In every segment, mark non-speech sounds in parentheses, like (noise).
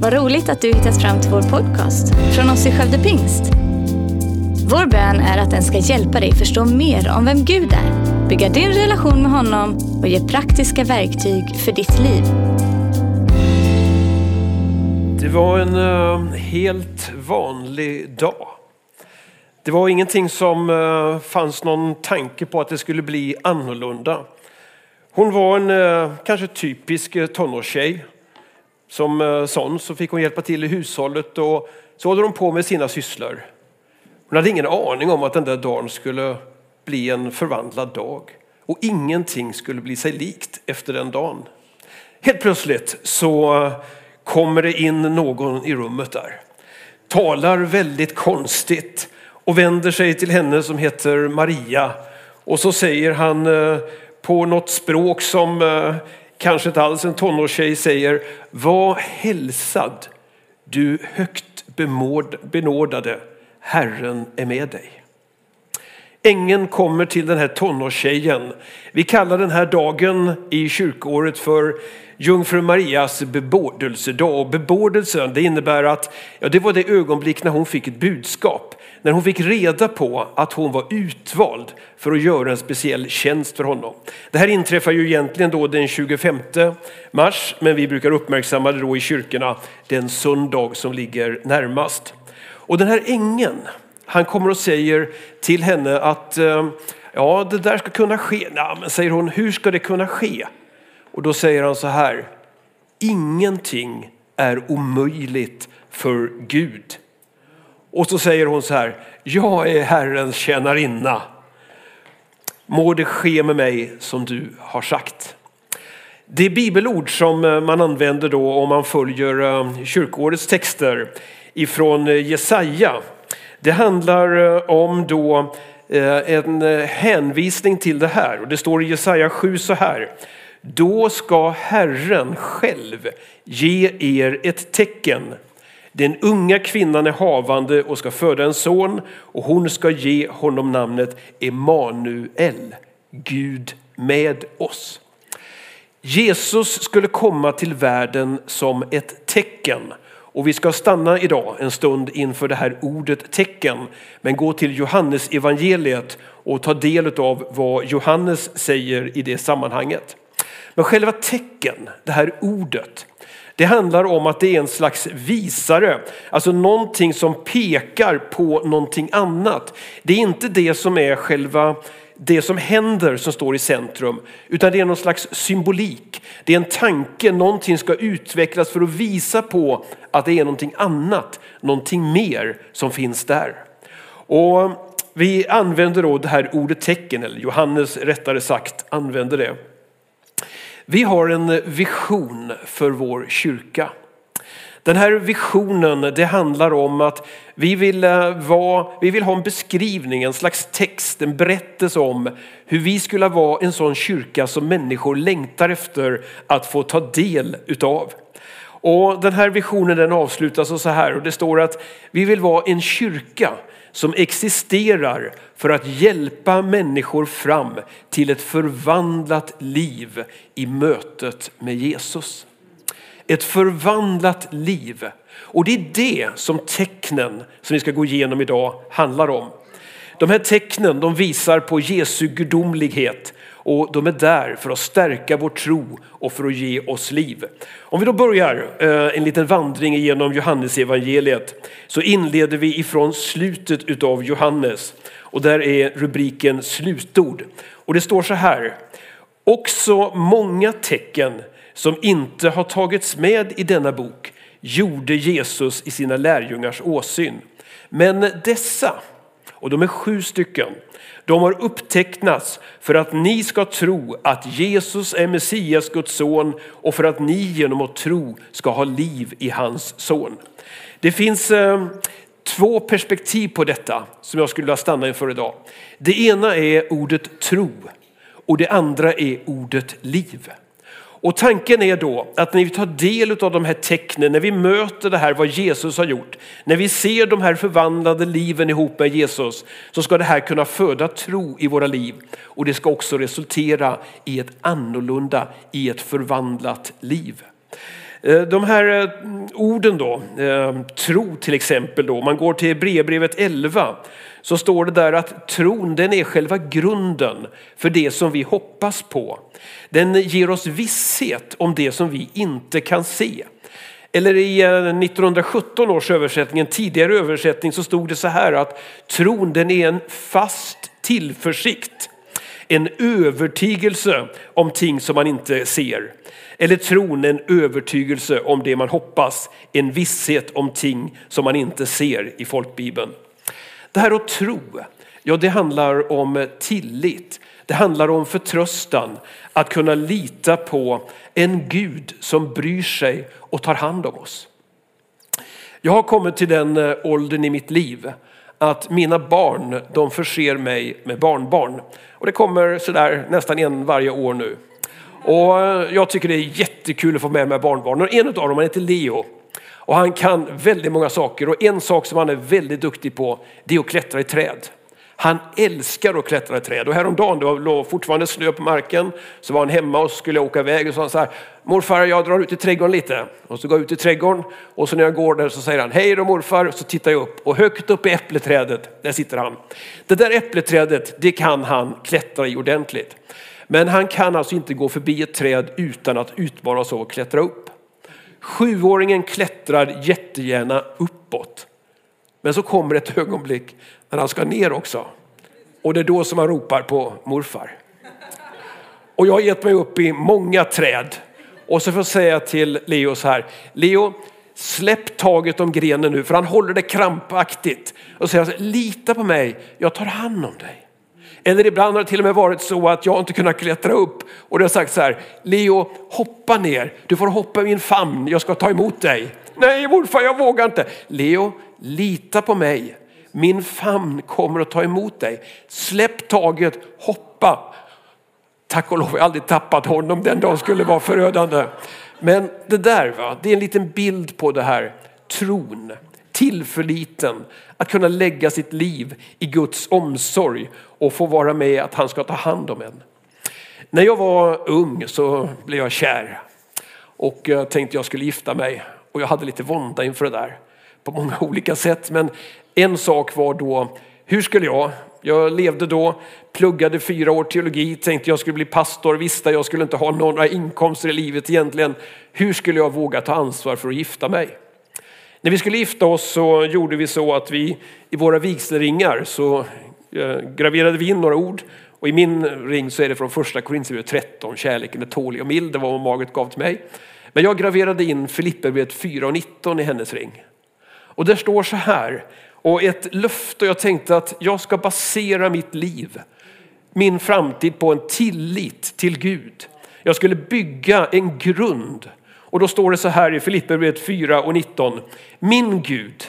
Vad roligt att du hittat fram till vår podcast från oss i Skövde Pingst. Vår bön är att den ska hjälpa dig förstå mer om vem Gud är, bygga din relation med honom och ge praktiska verktyg för ditt liv. Det var en uh, helt vanlig dag. Det var ingenting som uh, fanns någon tanke på att det skulle bli annorlunda. Hon var en uh, kanske typisk tonårstjej. Som eh, sån så fick hon hjälpa till i hushållet och så håller hon på med sina sysslor. Hon hade ingen aning om att den där dagen skulle bli en förvandlad dag. Och ingenting skulle bli sig likt efter den dagen. Helt plötsligt så eh, kommer det in någon i rummet där. Talar väldigt konstigt och vänder sig till henne som heter Maria. Och så säger han eh, på något språk som kanske inte alls en tonårstjej säger. Var hälsad, du högt benådade, Herren är med dig. Ängeln kommer till den här tonårstjejen. Vi kallar den här dagen i kyrkoåret för Jungfru Marias bebådelsedag. Och bebådelsen det innebär att ja, det var det ögonblick när hon fick ett budskap. När hon fick reda på att hon var utvald för att göra en speciell tjänst för honom. Det här inträffar ju egentligen då den 25 mars, men vi brukar uppmärksamma det då i kyrkorna den söndag som ligger närmast. Och den här ängeln, han kommer och säger till henne att eh, ja, det där ska kunna ske. Nej, men säger hon, hur ska det kunna ske? Och då säger han så här, ingenting är omöjligt för Gud. Och så säger hon så här, jag är Herrens tjänarinna. Må det ske med mig som du har sagt. Det bibelord som eh, man använder då om man följer eh, kyrkårets texter ifrån eh, Jesaja. Det handlar om då en hänvisning till det här och det står i Jesaja 7 så här. Då ska Herren själv ge er ett tecken. Den unga kvinnan är havande och ska föda en son och hon ska ge honom namnet Emanuel, Gud med oss. Jesus skulle komma till världen som ett tecken. Och vi ska stanna idag en stund inför det här ordet tecken, men gå till Johannes evangeliet och ta del av vad Johannes säger i det sammanhanget. Men själva tecken, det här ordet, det handlar om att det är en slags visare, alltså någonting som pekar på någonting annat. Det är inte det som är själva det som händer som står i centrum, utan det är någon slags symbolik. Det är en tanke, någonting ska utvecklas för att visa på att det är någonting annat, någonting mer som finns där. Och vi använder då det här ordet tecken, eller Johannes rättare sagt använder det. Vi har en vision för vår kyrka. Den här visionen det handlar om att vi vill, eh, vara, vi vill ha en beskrivning, en slags text, en berättelse om hur vi skulle vara en sån kyrka som människor längtar efter att få ta del utav. Och den här visionen den avslutas så här och det står att vi vill vara en kyrka som existerar för att hjälpa människor fram till ett förvandlat liv i mötet med Jesus. Ett förvandlat liv. Och det är det som tecknen som vi ska gå igenom idag handlar om. De här tecknen de visar på Jesu gudomlighet och de är där för att stärka vår tro och för att ge oss liv. Om vi då börjar eh, en liten vandring genom Johannesevangeliet så inleder vi ifrån slutet utav Johannes och där är rubriken slutord. Och det står så här. Också många tecken som inte har tagits med i denna bok gjorde Jesus i sina lärjungars åsyn. Men dessa, och de är sju stycken, de har upptecknats för att ni ska tro att Jesus är Messias, Guds son och för att ni genom att tro ska ha liv i hans son. Det finns eh, två perspektiv på detta som jag skulle vilja stanna inför idag. Det ena är ordet tro och det andra är ordet liv. Och tanken är då att när vi tar del av de här tecknen, när vi möter det här vad Jesus har gjort, när vi ser de här förvandlade liven ihop med Jesus, så ska det här kunna föda tro i våra liv. Och det ska också resultera i ett annorlunda, i ett förvandlat liv. Eh, de här eh, orden då, eh, tro till exempel då, man går till Hebreerbrevet 11 så står det där att tron den är själva grunden för det som vi hoppas på. Den ger oss visshet om det som vi inte kan se. Eller i 1917 års översättning, en tidigare översättning, så stod det så här att tron den är en fast tillförsikt. En övertygelse om ting som man inte ser. Eller tron en övertygelse om det man hoppas. En visshet om ting som man inte ser i folkbibeln. Det här att tro, ja det handlar om tillit. Det handlar om förtröstan, att kunna lita på en Gud som bryr sig och tar hand om oss. Jag har kommit till den eh, åldern i mitt liv att mina barn de förser mig med barnbarn. Och det kommer sådär nästan en varje år nu. Och eh, jag tycker det är jättekul att få med mig barnbarnen. En av dem han heter Leo. Och han kan väldigt många saker och en sak som han är väldigt duktig på det är att klättra i träd. Han älskar att klättra i träd och häromdagen, det var fortfarande snö på marken, så var han hemma och skulle åka iväg och sa så här, morfar jag drar ut i trädgården lite. Och så går jag ut i trädgården och så när jag går där så säger han, hej då morfar, så tittar jag upp och högt upp i äppleträdet, där sitter han. Det där äppleträdet, det kan han klättra i ordentligt. Men han kan alltså inte gå förbi ett träd utan att utmana sig och klättra upp. Sjuåringen klättrar jättegärna uppåt. Men så kommer ett ögonblick när han ska ner också. Och det är då som han ropar på morfar. Och jag har gett mig upp i många träd. Och så får jag säga till Leo så här, Leo släpp taget om grenen nu för han håller det krampaktigt. Och säger lita på mig, jag tar hand om dig. Eller ibland har det till och med varit så att jag inte kunnat klättra upp och det har sagt så här, Leo hoppa ner, du får hoppa i min famn, jag ska ta emot dig. Nej morfar jag vågar inte. Leo lita på mig, min famn kommer att ta emot dig. Släpp taget, hoppa. Tack och lov jag har aldrig tappat honom, den dagen skulle vara förödande. Men det där, va? det är en liten bild på det här tron, tillförliten, att kunna lägga sitt liv i Guds omsorg och få vara med att han ska ta hand om en. När jag var ung så blev jag kär och jag tänkte jag skulle gifta mig och jag hade lite vånda inför det där på många (laughs) olika sätt. Men en sak var då, hur skulle jag, jag levde då, pluggade fyra år teologi, tänkte jag skulle bli pastor, visste jag skulle inte ha några inkomster i livet egentligen. Hur skulle jag våga ta ansvar för att gifta mig? När vi skulle gifta oss så gjorde vi så att vi i våra vigselringar så eh, graverade vi in några ord och i min ring så är det från första Korinthierbrevet 13, kärleken är tålig och mild, det var vad Margaret gav till mig. Men jag graverade in Filipperbrevet 4 och 19 i hennes ring. Och där står så här, och ett löfte, jag tänkte att jag ska basera mitt liv, min framtid på en tillit till Gud. Jag skulle bygga en grund. Och då står det så här i Filipperbrevet 4 och 19. Min Gud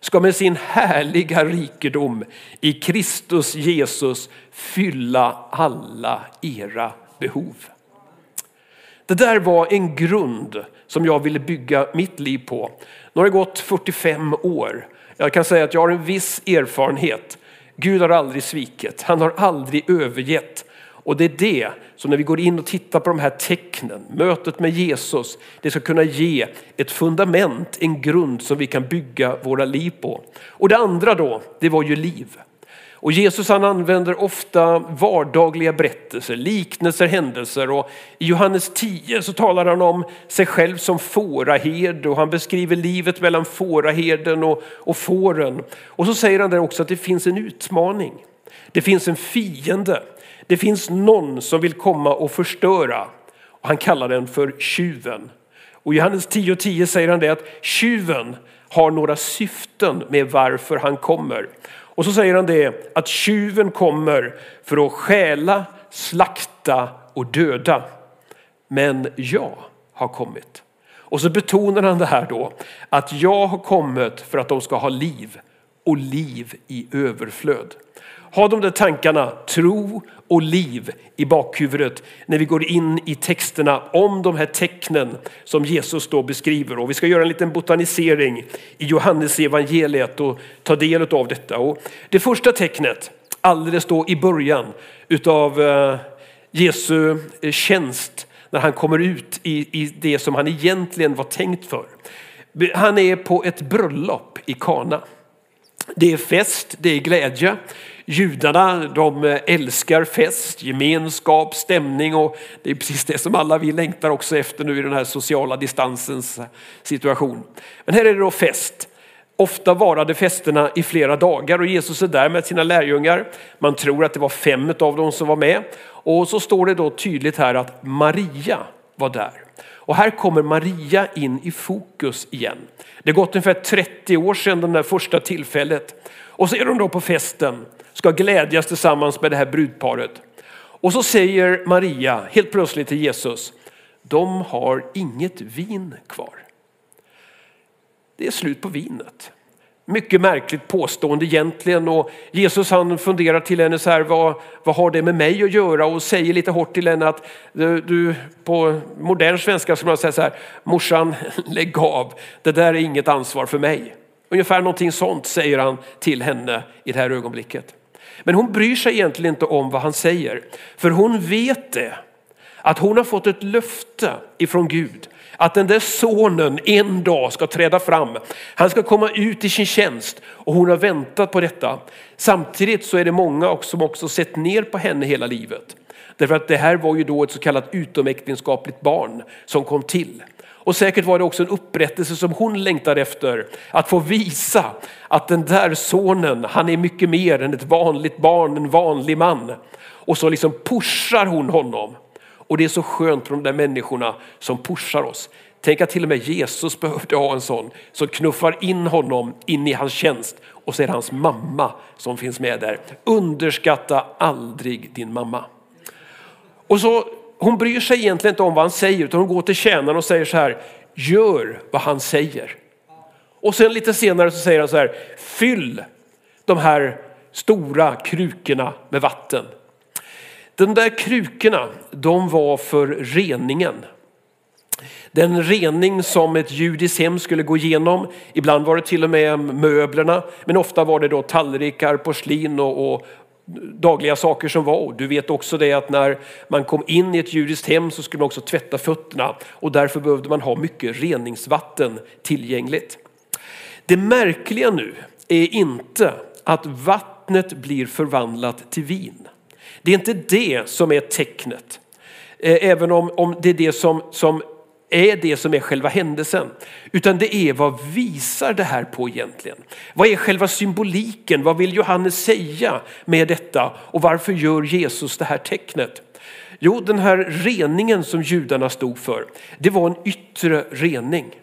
ska med sin härliga rikedom i Kristus Jesus fylla alla era behov. Det där var en grund som jag ville bygga mitt liv på. Nu har det gått 45 år. Jag kan säga att jag har en viss erfarenhet. Gud har aldrig svikit. Han har aldrig övergett. Och det är det som när vi går in och tittar på de här tecknen, mötet med Jesus, det ska kunna ge ett fundament, en grund som vi kan bygga våra liv på. Och det andra då, det var ju liv. Och Jesus han använder ofta vardagliga berättelser, liknelser, händelser. Och I Johannes 10 så talar han om sig själv som fåraherde och han beskriver livet mellan fåraherden och, och fåren. Och så säger han där också att det finns en utmaning. Det finns en fiende. Det finns någon som vill komma och förstöra. Och han kallar den för tjuven. Och i Johannes 10.10 10 säger han det att tjuven har några syften med varför han kommer. Och så säger han det att tjuven kommer för att stjäla, slakta och döda. Men jag har kommit. Och så betonar han det här då att jag har kommit för att de ska ha liv och liv i överflöd. Ha de där tankarna, tro och liv i bakhuvudet när vi går in i texterna om de här tecknen som Jesus då beskriver. Och vi ska göra en liten botanisering i Johannes evangeliet och ta del av detta. Och det första tecknet, alldeles då i början utav eh, Jesu eh, tjänst när han kommer ut i, i det som han egentligen var tänkt för. Han är på ett bröllop i Kana. Det är fest, det är glädje. Judarna de älskar fest, gemenskap, stämning och det är precis det som alla vi längtar också efter nu i den här sociala distansens situation. Men här är det då fest. Ofta varade festerna i flera dagar och Jesus är där med sina lärjungar. Man tror att det var fem av dem som var med. Och så står det då tydligt här att Maria var där. Och här kommer Maria in i fokus igen. Det har gått ungefär 30 år sedan det där första tillfället. Och så är de då på festen, ska glädjas tillsammans med det här brudparet. Och så säger Maria helt plötsligt till Jesus, de har inget vin kvar. Det är slut på vinet. Mycket märkligt påstående egentligen och Jesus han funderar till henne så här, vad, vad har det med mig att göra? Och säger lite hårt till henne att du, du på modern svenska skulle man säga så här, morsan (laughs) lägg av, det där är inget ansvar för mig. Ungefär någonting sånt säger han till henne i det här ögonblicket. Men hon bryr sig egentligen inte om vad han säger, för hon vet det. Att hon har fått ett löfte ifrån Gud att den där sonen en dag ska träda fram. Han ska komma ut i sin tjänst och hon har väntat på detta. Samtidigt så är det många som också sett ner på henne hela livet. Därför att det här var ju då ett så kallat utomäktenskapligt barn som kom till. Och säkert var det också en upprättelse som hon längtade efter. Att få visa att den där sonen, han är mycket mer än ett vanligt barn, en vanlig man. Och så liksom pushar hon honom. Och det är så skönt för de där människorna som pushar oss. Tänk att till och med Jesus behövde ha en sån som knuffar in honom in i hans tjänst och så är det hans mamma som finns med där. Underskatta aldrig din mamma. Och så, hon bryr sig egentligen inte om vad han säger utan hon går till tjänaren och säger så här, gör vad han säger. Och sen lite senare så säger han så här, fyll de här stora krukorna med vatten. De där krukorna, de var för reningen. Den rening som ett judiskt hem skulle gå igenom. Ibland var det till och med möblerna, men ofta var det då tallrikar, porslin och, och dagliga saker som var. Du vet också det att när man kom in i ett judiskt hem så skulle man också tvätta fötterna och därför behövde man ha mycket reningsvatten tillgängligt. Det märkliga nu är inte att vattnet blir förvandlat till vin. Det är inte det som är tecknet. Eh, även om, om det är det som, som är det som är själva händelsen. Utan det är vad visar det här på egentligen? Vad är själva symboliken? Vad vill Johannes säga med detta? Och varför gör Jesus det här tecknet? Jo, den här reningen som judarna stod för, det var en yttre rening.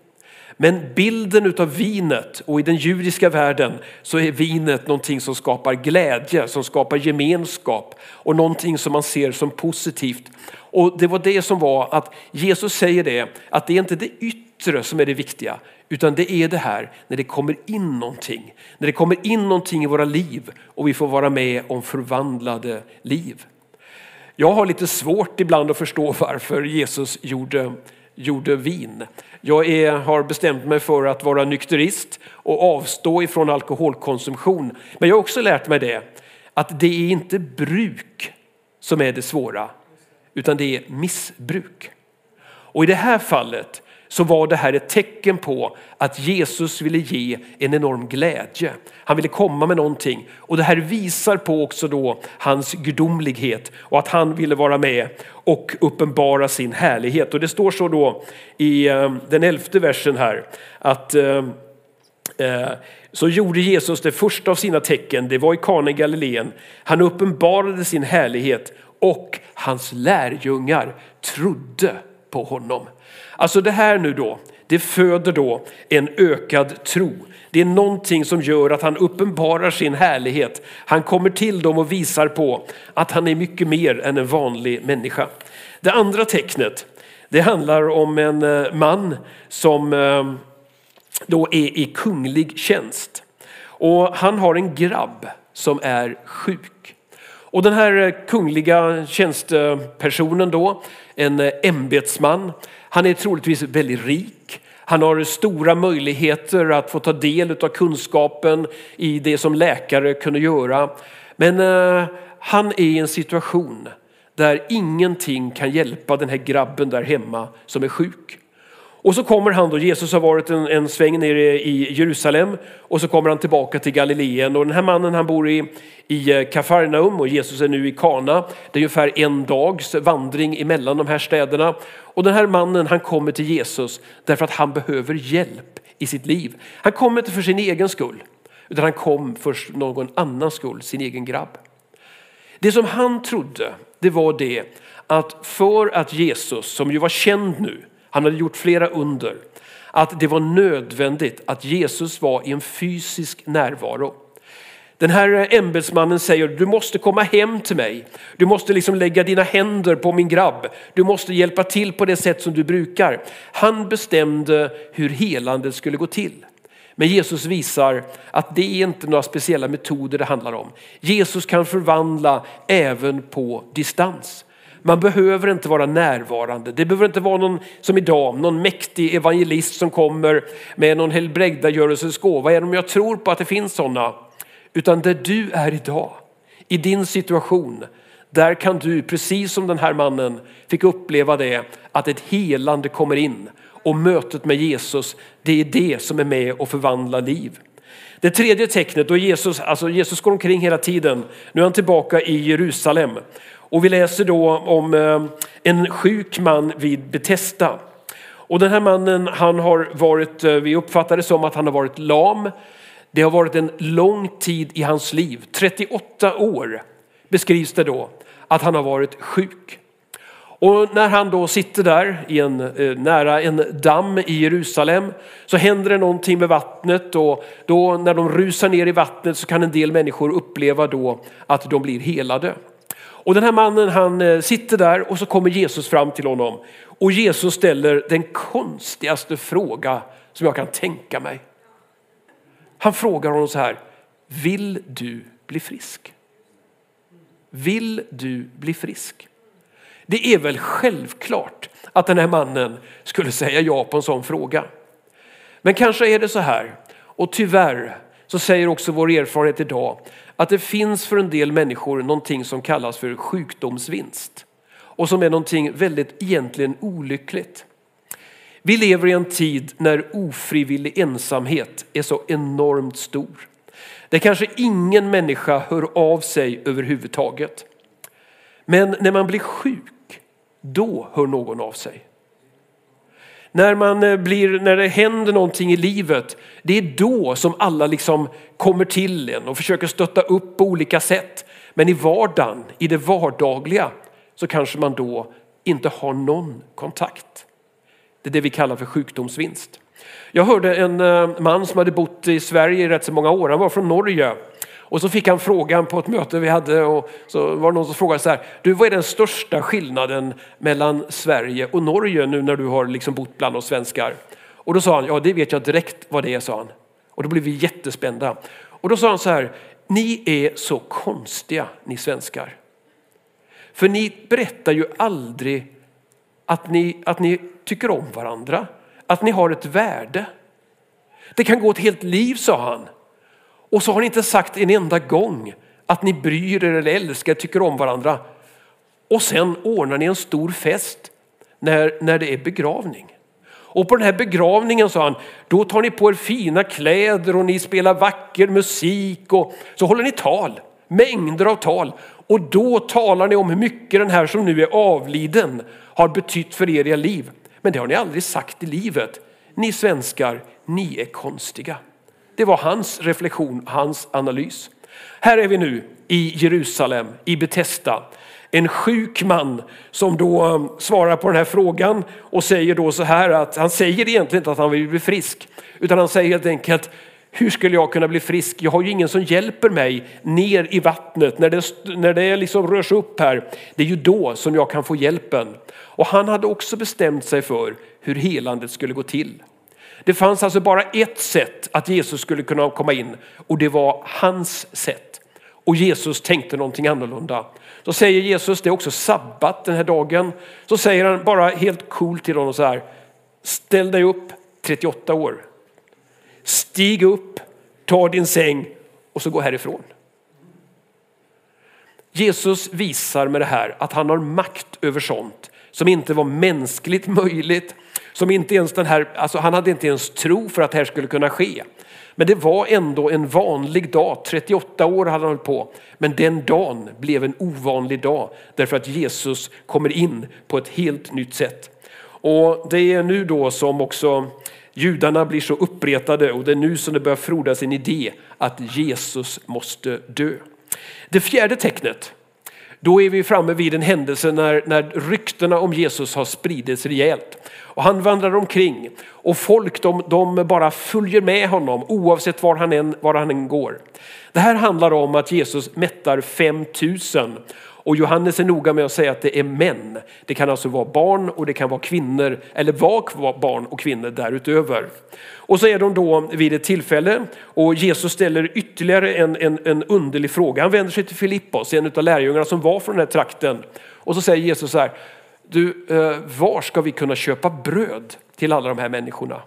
Men bilden av vinet och i den judiska världen så är vinet någonting som skapar glädje, som skapar gemenskap och någonting som man ser som positivt. Och det var det som var att Jesus säger det, att det är inte det yttre som är det viktiga, utan det är det här när det kommer in någonting. När det kommer in någonting i våra liv och vi får vara med om förvandlade liv. Jag har lite svårt ibland att förstå varför Jesus gjorde gjorde vin. Jag är, har bestämt mig för att vara nykterist och avstå ifrån alkoholkonsumtion. Men jag har också lärt mig det, att det är inte bruk som är det svåra, utan det är missbruk. Och i det här fallet så var det här ett tecken på att Jesus ville ge en enorm glädje. Han ville komma med någonting och det här visar på också då hans gudomlighet och att han ville vara med och uppenbara sin härlighet. Och det står så då i eh, den elfte versen här att eh, eh, så gjorde Jesus det första av sina tecken, det var i Kana i Galileen. Han uppenbarade sin härlighet och hans lärjungar trodde på honom. Alltså det här nu då, det föder då en ökad tro. Det är någonting som gör att han uppenbarar sin härlighet. Han kommer till dem och visar på att han är mycket mer än en vanlig människa. Det andra tecknet, det handlar om en eh, man som eh, då är i kunglig tjänst. Och han har en grabb som är sjuk. Och den här eh, kungliga tjänstepersonen då, en ämbetsman, han är troligtvis väldigt rik. Han har stora möjligheter att få ta del av kunskapen i det som läkare kunde göra. Men eh, han är i en situation där ingenting kan hjälpa den här grabben där hemma som är sjuk. Och så kommer han då, Jesus har varit en, en sväng nere i Jerusalem och så kommer han tillbaka till Galileen och den här mannen han bor i, i eh, Kafarnaum och Jesus är nu i Kana. Det är ungefär en dags vandring emellan de här städerna. Och den här mannen han kommer till Jesus därför att han behöver hjälp i sitt liv. Han kommer inte för sin egen skull utan han kom för någon annans skull, sin egen grabb. Det som han trodde det var det att för att Jesus, som ju var känd nu, han hade gjort flera under. Att det var nödvändigt att Jesus var i en fysisk närvaro. Den här ämbetsmannen säger, du måste komma hem till mig. Du måste liksom lägga dina händer på min grabb. Du måste hjälpa till på det sätt som du brukar. Han bestämde hur helandet skulle gå till. Men Jesus visar att det är inte några speciella metoder det handlar om. Jesus kan förvandla även på distans. Man behöver inte vara närvarande. Det behöver inte vara någon som idag, någon mäktig evangelist som kommer med någon helbrägdagörelsens gåva, även om jag tror på att det finns sådana. Utan där du är idag, i din situation, där kan du, precis som den här mannen fick uppleva det, att ett helande kommer in. Och mötet med Jesus, det är det som är med och förvandlar liv. Det tredje tecknet, då Jesus, alltså Jesus går omkring hela tiden. Nu är han tillbaka i Jerusalem. Och vi läser då om eh, en sjuk man vid Betesda. Och den här mannen, han har varit, eh, vi uppfattar det som att han har varit lam. Det har varit en lång tid i hans liv, 38 år beskrivs det då, att han har varit sjuk. Och när han då sitter där i en, eh, nära en damm i Jerusalem så händer det någonting med vattnet och då när de rusar ner i vattnet så kan en del människor uppleva då att de blir helade. Och den här mannen han eh, sitter där och så kommer Jesus fram till honom. Och Jesus ställer den konstigaste fråga som jag kan tänka mig. Han frågar honom så här, vill du bli frisk? Vill du bli frisk? Det är väl självklart att den här mannen skulle säga ja på en sån fråga. Men kanske är det så här, och tyvärr så säger också vår erfarenhet idag att det finns för en del människor någonting som kallas för sjukdomsvinst och som är någonting väldigt egentligen olyckligt. Vi lever i en tid när ofrivillig ensamhet är så enormt stor. Det kanske ingen människa hör av sig överhuvudtaget. Men när man blir sjuk, då hör någon av sig. När, man eh, blir, när det händer någonting i livet, det är då som alla liksom kommer till en och försöker stötta upp på olika sätt. Men i vardagen, i det vardagliga, så kanske man då inte har någon kontakt. Det är det vi kallar för sjukdomsvinst. Jag hörde en eh, man som hade bott i Sverige i rätt så många år, han var från Norge. Och så fick han frågan på ett möte vi hade och så var det någon som frågade så här, du vad är den största skillnaden mellan Sverige och Norge nu när du har liksom bott bland oss svenskar? Och då sa han, ja det vet jag direkt vad det är, sa han. Och då blev vi jättespända. Och då sa han så här, ni är så konstiga ni svenskar. För ni berättar ju aldrig att ni, att ni tycker om varandra, att ni har ett värde. Det kan gå ett helt liv, sa han. Och så har ni inte sagt en enda gång att ni bryr er eller älskar, tycker om varandra. Och sen ordnar ni en stor fest när, när det är begravning. Och på den här begravningen sa han, då tar ni på er fina kläder och ni spelar vacker musik och så håller ni tal, mängder av tal. Och då talar ni om hur mycket den här som nu är avliden har betytt för er i liv. Men det har ni aldrig sagt i livet. Ni svenskar, ni är konstiga. Det var hans reflektion, hans analys. Här är vi nu i Jerusalem, i Betesda. En sjuk man som då um, svarar på den här frågan och säger då så här att han säger egentligen inte att han vill bli frisk utan han säger helt enkelt hur skulle jag kunna bli frisk? Jag har ju ingen som hjälper mig ner i vattnet när det, när det liksom rörs upp här. Det är ju då som jag kan få hjälpen. Och han hade också bestämt sig för hur helandet skulle gå till. Det fanns alltså bara ett sätt att Jesus skulle kunna komma in och det var hans sätt. Och Jesus tänkte någonting annorlunda. Så säger Jesus, det är också sabbat den här dagen. Så säger han bara helt coolt till honom så här. Ställ dig upp 38 år. Stig upp, ta din säng och så gå härifrån. Jesus visar med det här att han har makt över sånt som inte var mänskligt möjligt. Som inte ens den här, alltså han hade inte ens tro för att det här skulle kunna ske. Men det var ändå en vanlig dag, 38 år hade han hållit på. Men den dagen blev en ovanlig dag därför att Jesus kommer in på ett helt nytt sätt. Och det är nu då som också judarna blir så uppretade och det är nu som det börjar frodas en idé att Jesus måste dö. Det fjärde tecknet, då är vi framme vid en händelse när, när ryktena om Jesus har spridits rejält. Och han vandrar omkring och folk de, de bara följer med honom oavsett var han, än, var han än går. Det här handlar om att Jesus mättar 5000 och Johannes är noga med att säga att det är män. Det kan alltså vara barn och det kan vara kvinnor, eller var barn och kvinnor därutöver. Och så är de då vid ett tillfälle och Jesus ställer ytterligare en, en, en underlig fråga. Han vänder sig till Filippos, en av lärjungarna som var från den här trakten. Och så säger Jesus så här, du, eh, var ska vi kunna köpa bröd till alla de här människorna?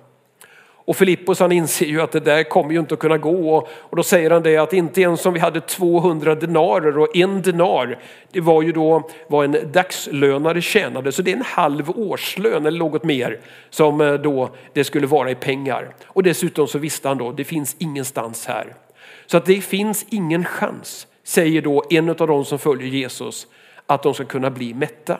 Och Filippos han inser ju att det där kommer ju inte att kunna gå och, då säger han det att inte ens om vi hade 200 denarer och en denar det var ju då vad en dagslönare tjänade så det är en halv årslön eller något mer som eh, då det skulle vara i pengar. Och dessutom så visste han då det finns ingenstans här. Så att det finns ingen chans säger då en av de som följer Jesus att de ska kunna bli mätta.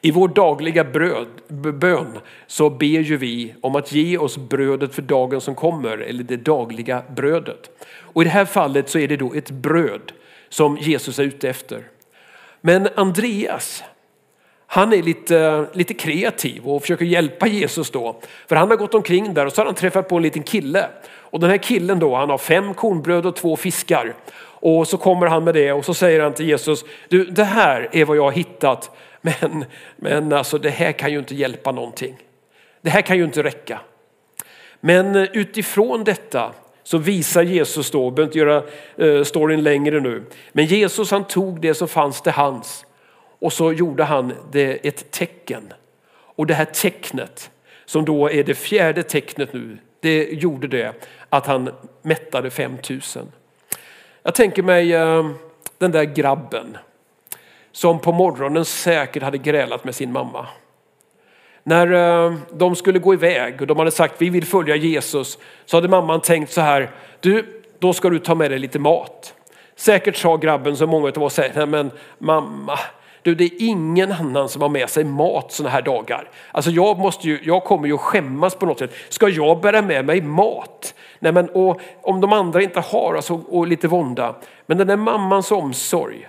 I vår dagliga bröd, bön så ber ju vi om att ge oss brödet för dagen som kommer, eller det dagliga brödet. Och i det här fallet så är det då ett bröd som Jesus är ute efter. Men Andreas, han är lite, lite kreativ och försöker hjälpa Jesus då. För han har gått omkring där och så har han träffat på en liten kille. Och den här killen då, han har fem kornbröd och två fiskar. Och så kommer han med det och så säger han till Jesus, du det här är vad jag har hittat men, men alltså det här kan ju inte hjälpa någonting. Det här kan ju inte räcka. Men eh, utifrån detta så visar Jesus då, behöver inte göra eh, storyn längre nu, men Jesus han tog det som fanns till hands och så gjorde han det ett tecken. Och det här tecknet som då är det fjärde tecknet nu, det gjorde det att han mättade 5000. Jag tänker mig eh, den där grabben som på morgonen säkert hade grälat med sin mamma. När eh, de skulle gå iväg och de hade sagt vi vill följa Jesus så hade mamman tänkt så här, du då ska du ta med dig lite mat. Säkert sa grabben som många av oss säger, nej men mamma, du, det är ingen annan som har med sig mat sådana här dagar. Alltså jag, måste ju, jag kommer ju skämmas på något sätt. Ska jag bära med mig mat? Nej, men, och, om de andra inte har, alltså, och lite vånda. Men den där mammans omsorg,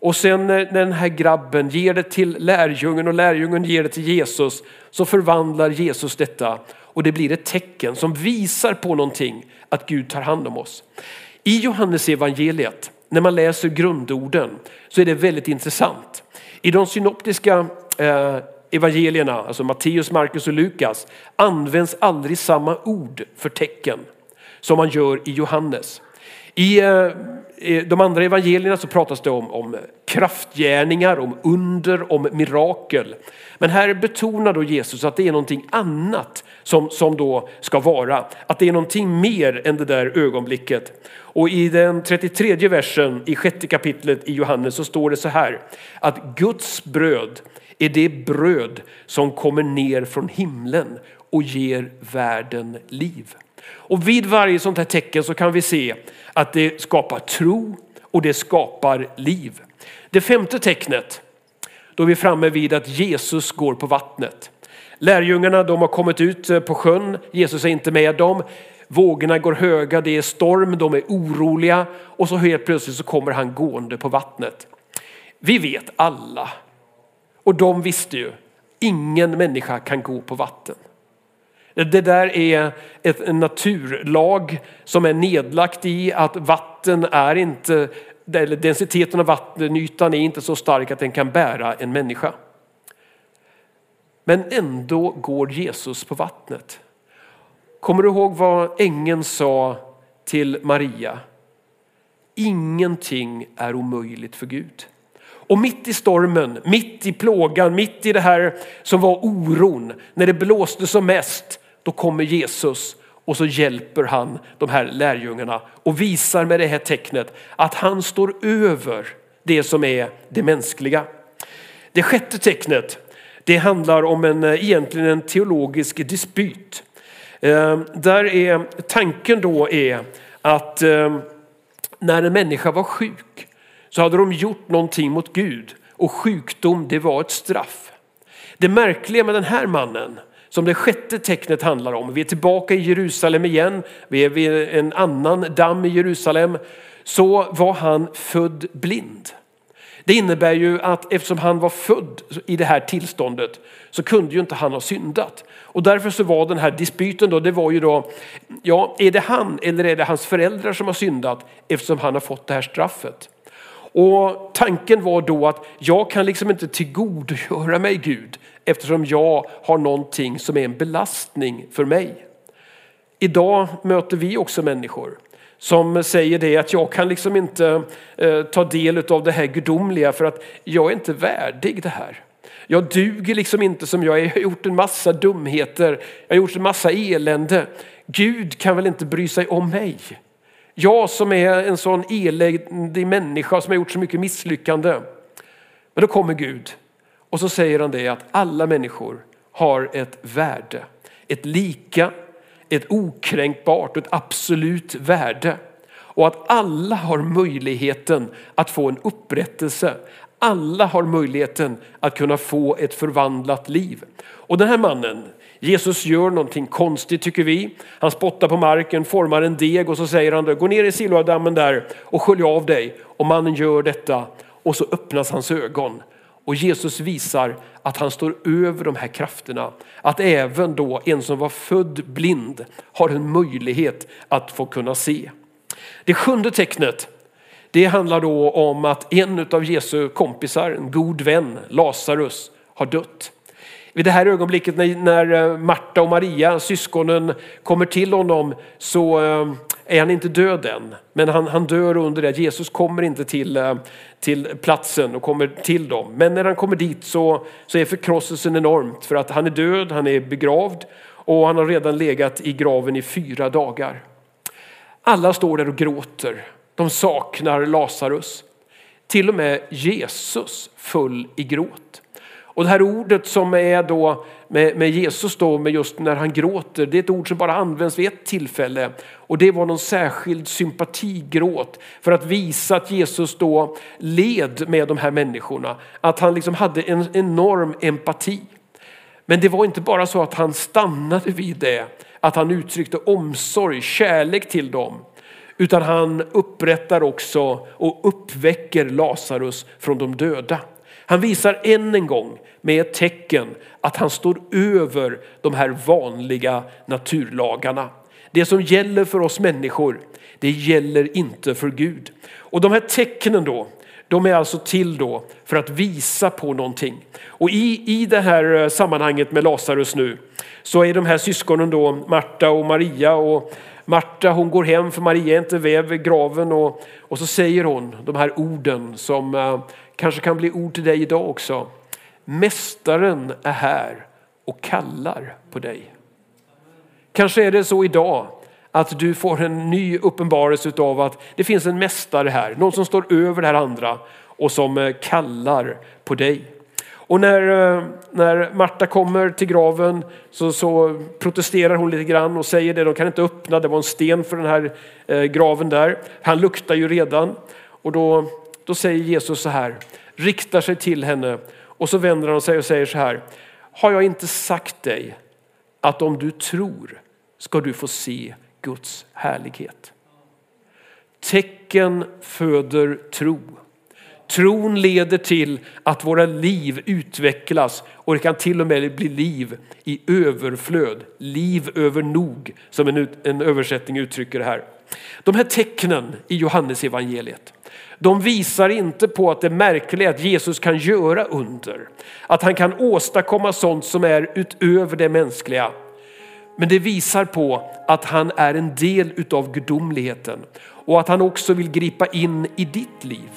och sen eh, när den här grabben ger det till lärjungen och lärjungen ger det till Jesus så förvandlar Jesus detta och det blir ett tecken som visar på någonting att Gud tar hand om oss. I Johannes evangeliet när man läser grundorden så är det väldigt intressant. I de synoptiska eh, evangelierna, alltså Matteus, Markus och Lukas används aldrig samma ord för tecken som man gör i Johannes. Eh, I de andra evangelierna så pratas det om, om kraftgärningar, om under, om mirakel. Men här betonar då Jesus att det är någonting annat som, som då ska vara. Att det är någonting mer än det där ögonblicket. Och i den 33 versen i sjätte kapitlet i Johannes så står det så här. Att Guds bröd är det bröd som kommer ner från himlen och ger världen liv. Och vid varje sånt här tecken så kan vi se att det skapar tro och det skapar liv. Det femte tecknet, då är vi framme vid att Jesus går på vattnet. Lärjungarna de har kommit ut eh, på sjön, Jesus är inte med dem. Vågorna går höga, det är storm, de är oroliga och så helt plötsligt så kommer han gående på vattnet. Vi vet alla, och de visste ju, ingen människa kan gå på vatten. Det där är ett, en naturlag som är nedlagt i att vatten är inte, eller densiteten av vattenytan är inte så stark att den kan bära en människa. Men ändå går Jesus på vattnet. Kommer du ihåg vad ängeln sa till Maria? Ingenting är omöjligt för Gud. Och mitt i stormen, mitt i plågan, mitt i det här som var oron, när det blåste som mest, då kommer Jesus och så hjälper han de här lärjungarna och visar med det här tecknet att han står över det som är det mänskliga. Det sjätte tecknet, det handlar om en, eh, egentligen en teologisk dispyt. Eh, där är tanken då är att eh, när en människa var sjuk så hade de gjort någonting mot Gud och sjukdom det var ett straff. Det märkliga med den här mannen som det sjätte tecknet handlar om. Vi är tillbaka i Jerusalem igen. Vi är vid en annan damm i Jerusalem. Så var han född blind. Det innebär ju att eftersom han var född i det här tillståndet så kunde ju inte han ha syndat. Och därför så var den här dispyten då, det var ju då, ja är det han eller är det hans föräldrar som har syndat eftersom han har fått det här straffet? Och tanken var då att jag kan liksom inte tillgodogöra mig Gud eftersom jag har någonting som är en belastning för mig. Idag möter vi också människor som säger det att jag kan liksom inte eh, ta del av det här gudomliga för att jag är inte värdig det här. Jag duger liksom inte som jag är. Jag har gjort en massa dumheter. Jag har gjort en massa elände. Gud kan väl inte bry sig om mig? Jag som är en sån eländig människa som har gjort så mycket misslyckande. Men då kommer Gud och så säger han det att alla människor har ett värde. Ett lika, ett okränkbart och ett absolut värde. Och att alla har möjligheten att få en upprättelse. Alla har möjligheten att kunna få ett förvandlat liv. Och den här mannen, Jesus gör någonting konstigt tycker vi. Han spottar på marken, formar en deg och så säger han gå ner i Siloadammen där och skölj av dig. Och mannen gör detta och så öppnas hans ögon. Och Jesus visar att han står över de här krafterna. Att även då en som var född blind har en möjlighet att få kunna se. Det sjunde tecknet det handlar då om att en av Jesu kompisar, en god vän, Lazarus, har dött. Vid det här ögonblicket när eh, Marta och Maria, syskonen, kommer till honom så eh, är han inte död än. Men han, han dör under det. Jesus kommer inte till, eh, till platsen och kommer till dem. Men när han kommer dit så, så är förkrosselsen enormt för att han är död, han är begravd och han har redan legat i graven i fyra dagar. Alla står där och gråter. De saknar Lazarus. Till och med Jesus föll i gråt. Och det här ordet som är då med, med, Jesus då, med just när han gråter, det är ett ord som bara används vid ett tillfälle. Och det var någon särskild sympatigråt för att visa att Jesus då led med de här människorna. Att han liksom hade en enorm empati. Men det var inte bara så att han stannade vid det, att han uttryckte omsorg, kärlek till dem. Utan han upprättar också och uppväcker Lazarus från de döda. Han visar än en gång med ett tecken att han står över de här vanliga naturlagarna. Det som gäller för oss människor, det gäller inte för Gud. Och de här tecknen då, de är alltså till då för att visa på någonting. Och i, i det här eh, sammanhanget med Lazarus nu så är de här syskonen då Marta och Maria och Marta hon går hem för Maria är inte väv graven och, och så säger hon de här orden som eh, kanske kan bli ord till dig idag också. Mästaren är här och kallar på dig. Kanske är det så idag att du får en ny uppenbarelse av att det finns en mästare här, någon som står över det här andra och som eh, kallar på dig. Och när, eh, när Marta kommer till graven så, så, protesterar hon lite grann och säger det, de kan inte öppna, det var en sten för den här eh, graven där. Han luktar ju redan. Och då, då säger Jesus så här, riktar sig till henne och så vänder han sig och säger så här, har jag inte sagt dig att om du tror ska du få se Guds härlighet. Tecken föder tro. Tron leder till att våra liv utvecklas och det kan till och med bli liv i överflöd. Liv över nog som en, en översättning uttrycker det här. De här tecknen i Johannes evangeliet de visar inte på att det märkliga är att Jesus kan göra under. Att han kan åstadkomma sånt som är utöver det mänskliga. Men det visar på att han är en del utav gudomligheten och att han också vill gripa in i ditt liv.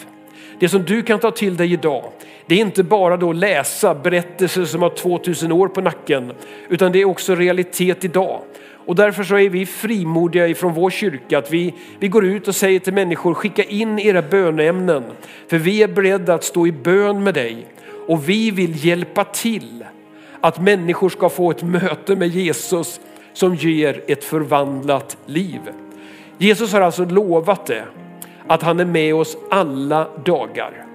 Det som du kan ta till dig idag, det är inte bara då läsa berättelser som har 2000 år på nacken, utan det är också realitet idag. Och därför så är vi frimodiga ifrån vår kyrka att vi, vi går ut och säger till människor skicka in era böneämnen. För vi är beredda att stå i bön med dig och vi vill hjälpa till att människor ska få ett möte med Jesus som ger ett förvandlat liv. Jesus har alltså lovat det, att han är med oss alla dagar.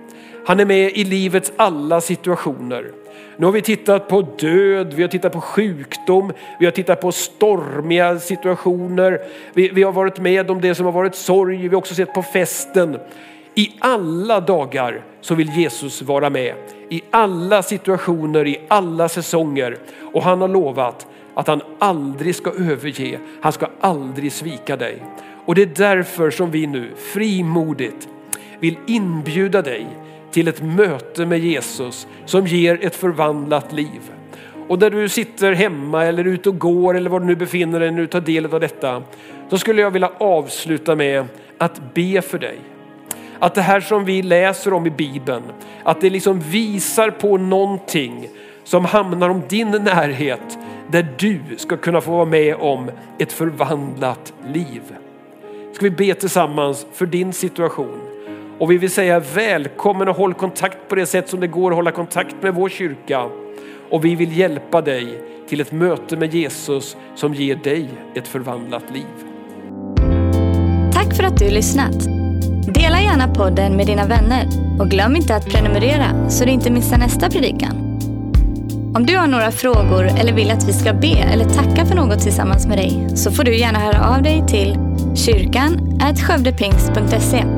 Han är med i livets alla situationer. Nu har vi tittat på död, vi har tittat på sjukdom, vi har tittat på stormiga situationer. Vi, vi har varit med om det som har varit sorg, vi har också sett på festen. I alla dagar så vill Jesus vara med. I alla situationer, i alla säsonger. Och han har lovat att han aldrig ska överge, han ska aldrig svika dig. Och det är därför som vi nu frimodigt vill inbjuda dig till ett möte med Jesus som ger ett förvandlat liv. Och där du sitter hemma eller ute och går eller var du nu befinner dig när du tar del av detta. Så skulle jag vilja avsluta med att be för dig. Att det här som vi läser om i Bibeln, att det liksom visar på någonting som hamnar om din närhet där du ska kunna få vara med om ett förvandlat liv. Ska vi be tillsammans för din situation? Och vi vill säga välkommen och håll kontakt på det sätt som det går att hålla kontakt med vår kyrka. Och vi vill hjälpa dig till ett möte med Jesus som ger dig ett förvandlat liv. Tack för att du lyssnat. Dela gärna podden med dina vänner och glöm inte att prenumerera så du inte missar nästa predikan. Om du har några frågor eller vill att vi ska be eller tacka för något tillsammans med dig så får du gärna höra av dig till kyrkan skövdepingst.se.